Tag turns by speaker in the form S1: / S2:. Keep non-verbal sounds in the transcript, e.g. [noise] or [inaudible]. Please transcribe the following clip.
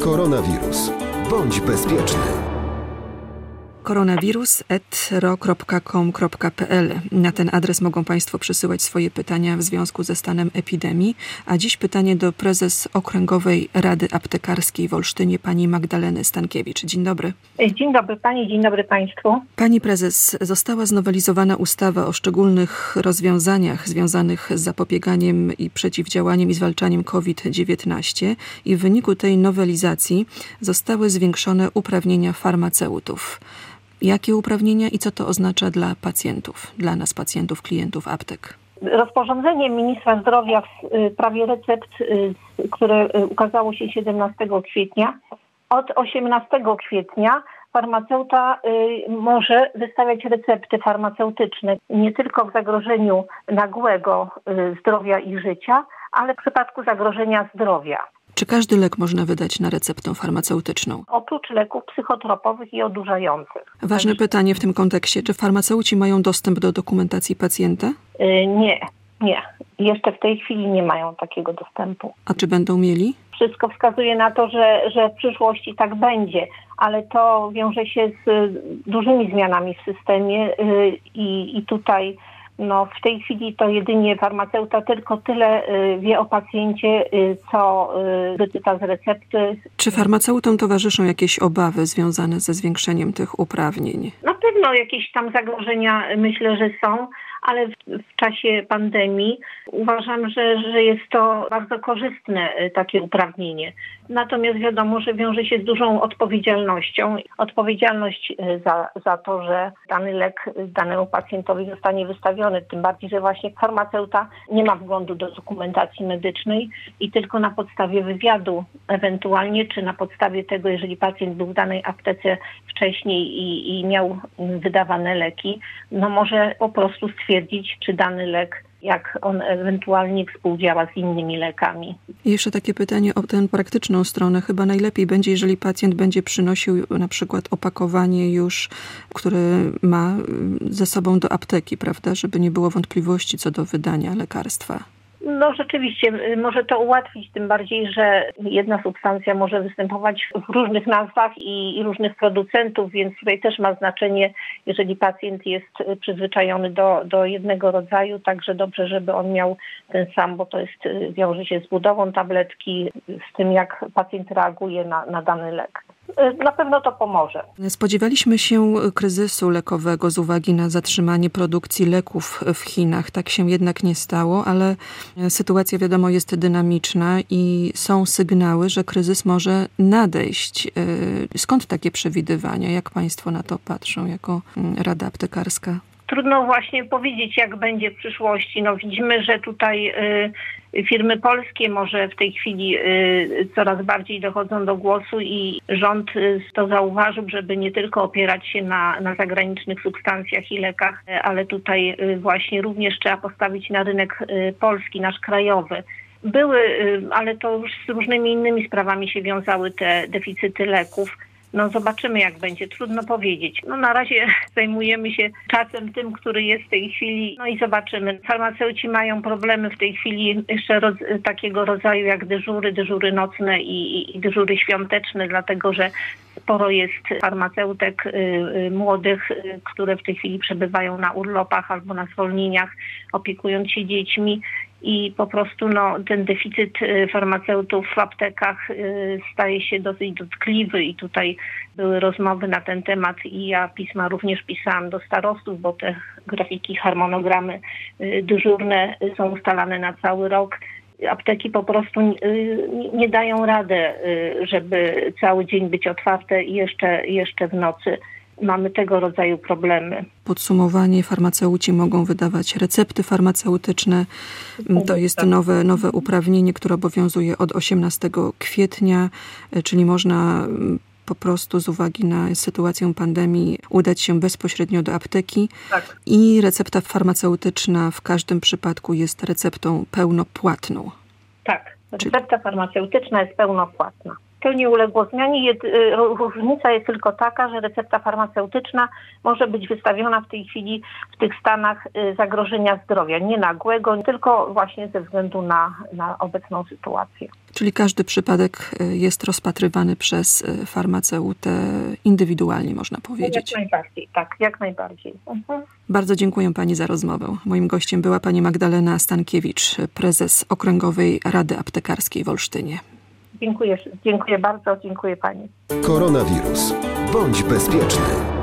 S1: Koronawirus. Bądź bezpieczny
S2: koronawirus.ro.com.pl. Na ten adres mogą Państwo przysyłać swoje pytania w związku ze stanem epidemii. A dziś pytanie do prezes Okręgowej Rady Aptekarskiej w Olsztynie, pani Magdaleny Stankiewicz. Dzień dobry.
S3: Dzień dobry pani, dzień dobry państwu.
S2: Pani prezes, została znowelizowana ustawa o szczególnych rozwiązaniach związanych z zapobieganiem i przeciwdziałaniem i zwalczaniem COVID-19 i w wyniku tej nowelizacji zostały zwiększone uprawnienia farmaceutów. Jakie uprawnienia i co to oznacza dla pacjentów, dla nas pacjentów, klientów aptek?
S3: Rozporządzenie ministra zdrowia w y, prawie recept, y, które y, ukazało się 17 kwietnia, od 18 kwietnia farmaceuta może wystawiać recepty farmaceutyczne nie tylko w zagrożeniu nagłego zdrowia i życia, ale w przypadku zagrożenia zdrowia.
S2: Czy każdy lek można wydać na receptę farmaceutyczną?
S3: Oprócz leków psychotropowych i odurzających.
S2: Ważne pytanie w tym kontekście. Czy farmaceuci mają dostęp do dokumentacji pacjenta?
S3: Yy, nie, nie. Jeszcze w tej chwili nie mają takiego dostępu.
S2: A czy będą mieli?
S3: Wszystko wskazuje na to, że, że w przyszłości tak będzie, ale to wiąże się z dużymi zmianami w systemie yy, i, i tutaj no, w tej chwili to jedynie farmaceuta tylko tyle y, wie o pacjencie, y, co y, wyczyta z recepty.
S2: Czy farmaceutom towarzyszą jakieś obawy związane ze zwiększeniem tych uprawnień?
S3: Na pewno jakieś tam zagrożenia myślę, że są, ale w, w, czasie pandemii uważam, że, że jest to bardzo korzystne takie uprawnienie. Natomiast wiadomo, że wiąże się z dużą odpowiedzialnością. Odpowiedzialność za, za to, że dany lek danemu pacjentowi zostanie wystawiony tym bardziej, że właśnie farmaceuta nie ma wglądu do dokumentacji medycznej i tylko na podstawie wywiadu ewentualnie, czy na podstawie tego, jeżeli pacjent był w danej aptece wcześniej i, i miał wydawane leki, no może po prostu stwierdzić, czy dany lek jak on ewentualnie współdziała z innymi lekami.
S2: Jeszcze takie pytanie o tę praktyczną stronę. Chyba najlepiej będzie, jeżeli pacjent będzie przynosił na przykład opakowanie już, które ma ze sobą do apteki, prawda, żeby nie było wątpliwości co do wydania lekarstwa.
S3: No rzeczywiście, może to ułatwić, tym bardziej, że jedna substancja może występować w różnych nazwach i, i, różnych producentów, więc tutaj też ma znaczenie, jeżeli pacjent jest przyzwyczajony do, do jednego rodzaju, także dobrze, żeby on miał ten sam, bo to jest, wiąże się z budową tabletki, z tym jak pacjent reaguje na, na dany lek. Y, na pewno to pomoże.
S2: Spodziewaliśmy się kryzysu lekowego z uwagi na zatrzymanie produkcji leków w Chinach. Tak się jednak nie stało, ale sytuacja wiadomo jest dynamiczna i są sygnały, że kryzys może nadejść. Y, skąd takie przewidywania? Jak Państwo na to patrzą jako mm, Rada Aptekarska?
S3: Trudno właśnie powiedzieć, jak będzie w przyszłości. No widzimy, że tutaj y, firmy polskie może w tej chwili y, coraz bardziej dochodzą do głosu i rząd y, to zauważył, żeby nie tylko opierać się na, na zagranicznych substancjach i lekach, ale tutaj y, właśnie również trzeba postawić na rynek y, polski, nasz krajowy. Były, y, ale to już z różnymi innymi sprawami się wiązały te deficyty leków no zobaczymy jak będzie, trudno powiedzieć. No na razie [laughs] zajmujemy się czasem tym, który jest w tej chwili, no i zobaczymy. Farmaceuci mają problemy w tej chwili jeszcze roz, takiego rodzaju jak dyżury, dyżury nocne i, i dyżury świąteczne, dlatego że sporo jest farmaceutek y, y, młodych, y, które w tej chwili przebywają na urlopach albo na zwolnieniach, opiekując się dziećmi i po prostu no, ten deficyt y, farmaceutów w aptekach y, staje się dosyć dotkliwy i tutaj były rozmowy na ten temat i ja pisma również pisałam do starostów, bo te grafiki, harmonogramy y, dyżurne są ustalane na cały rok. Apteki po prostu nie dają rady, żeby cały dzień być otwarte i jeszcze, jeszcze w nocy mamy tego rodzaju problemy.
S2: Podsumowanie, farmaceuci mogą wydawać recepty farmaceutyczne. To jest nowe, nowe uprawnienie, które obowiązuje od 18 kwietnia, czyli można mm, po prostu z uwagi na sytuację pandemii udać się bezpośrednio do apteki tak. i recepta farmaceutyczna w każdym przypadku jest receptą pełnopłatną.
S3: Tak, recepta farmaceutyczna jest pełnopłatna. To nie uległo zmianie. Jed, y, różnica jest tylko taka, że recepta farmaceutyczna może być wystawiona w tej chwili w tych stanach y, zagrożenia zdrowia, nie nagłego, tylko właśnie ze względu na, na obecną sytuację.
S2: Czyli każdy przypadek y, jest rozpatrywany przez farmaceutę indywidualnie, można powiedzieć.
S3: Jak najbardziej, tak, jak najbardziej. Mhm.
S2: Bardzo dziękuję Pani za rozmowę. Moim gościem była Pani Magdalena Stankiewicz, prezes Okręgowej Rady Aptekarskiej w Olsztynie.
S3: Dziękuję, dziękuję bardzo, dziękuję Pani.
S1: Koronawirus. Bądź bezpieczny.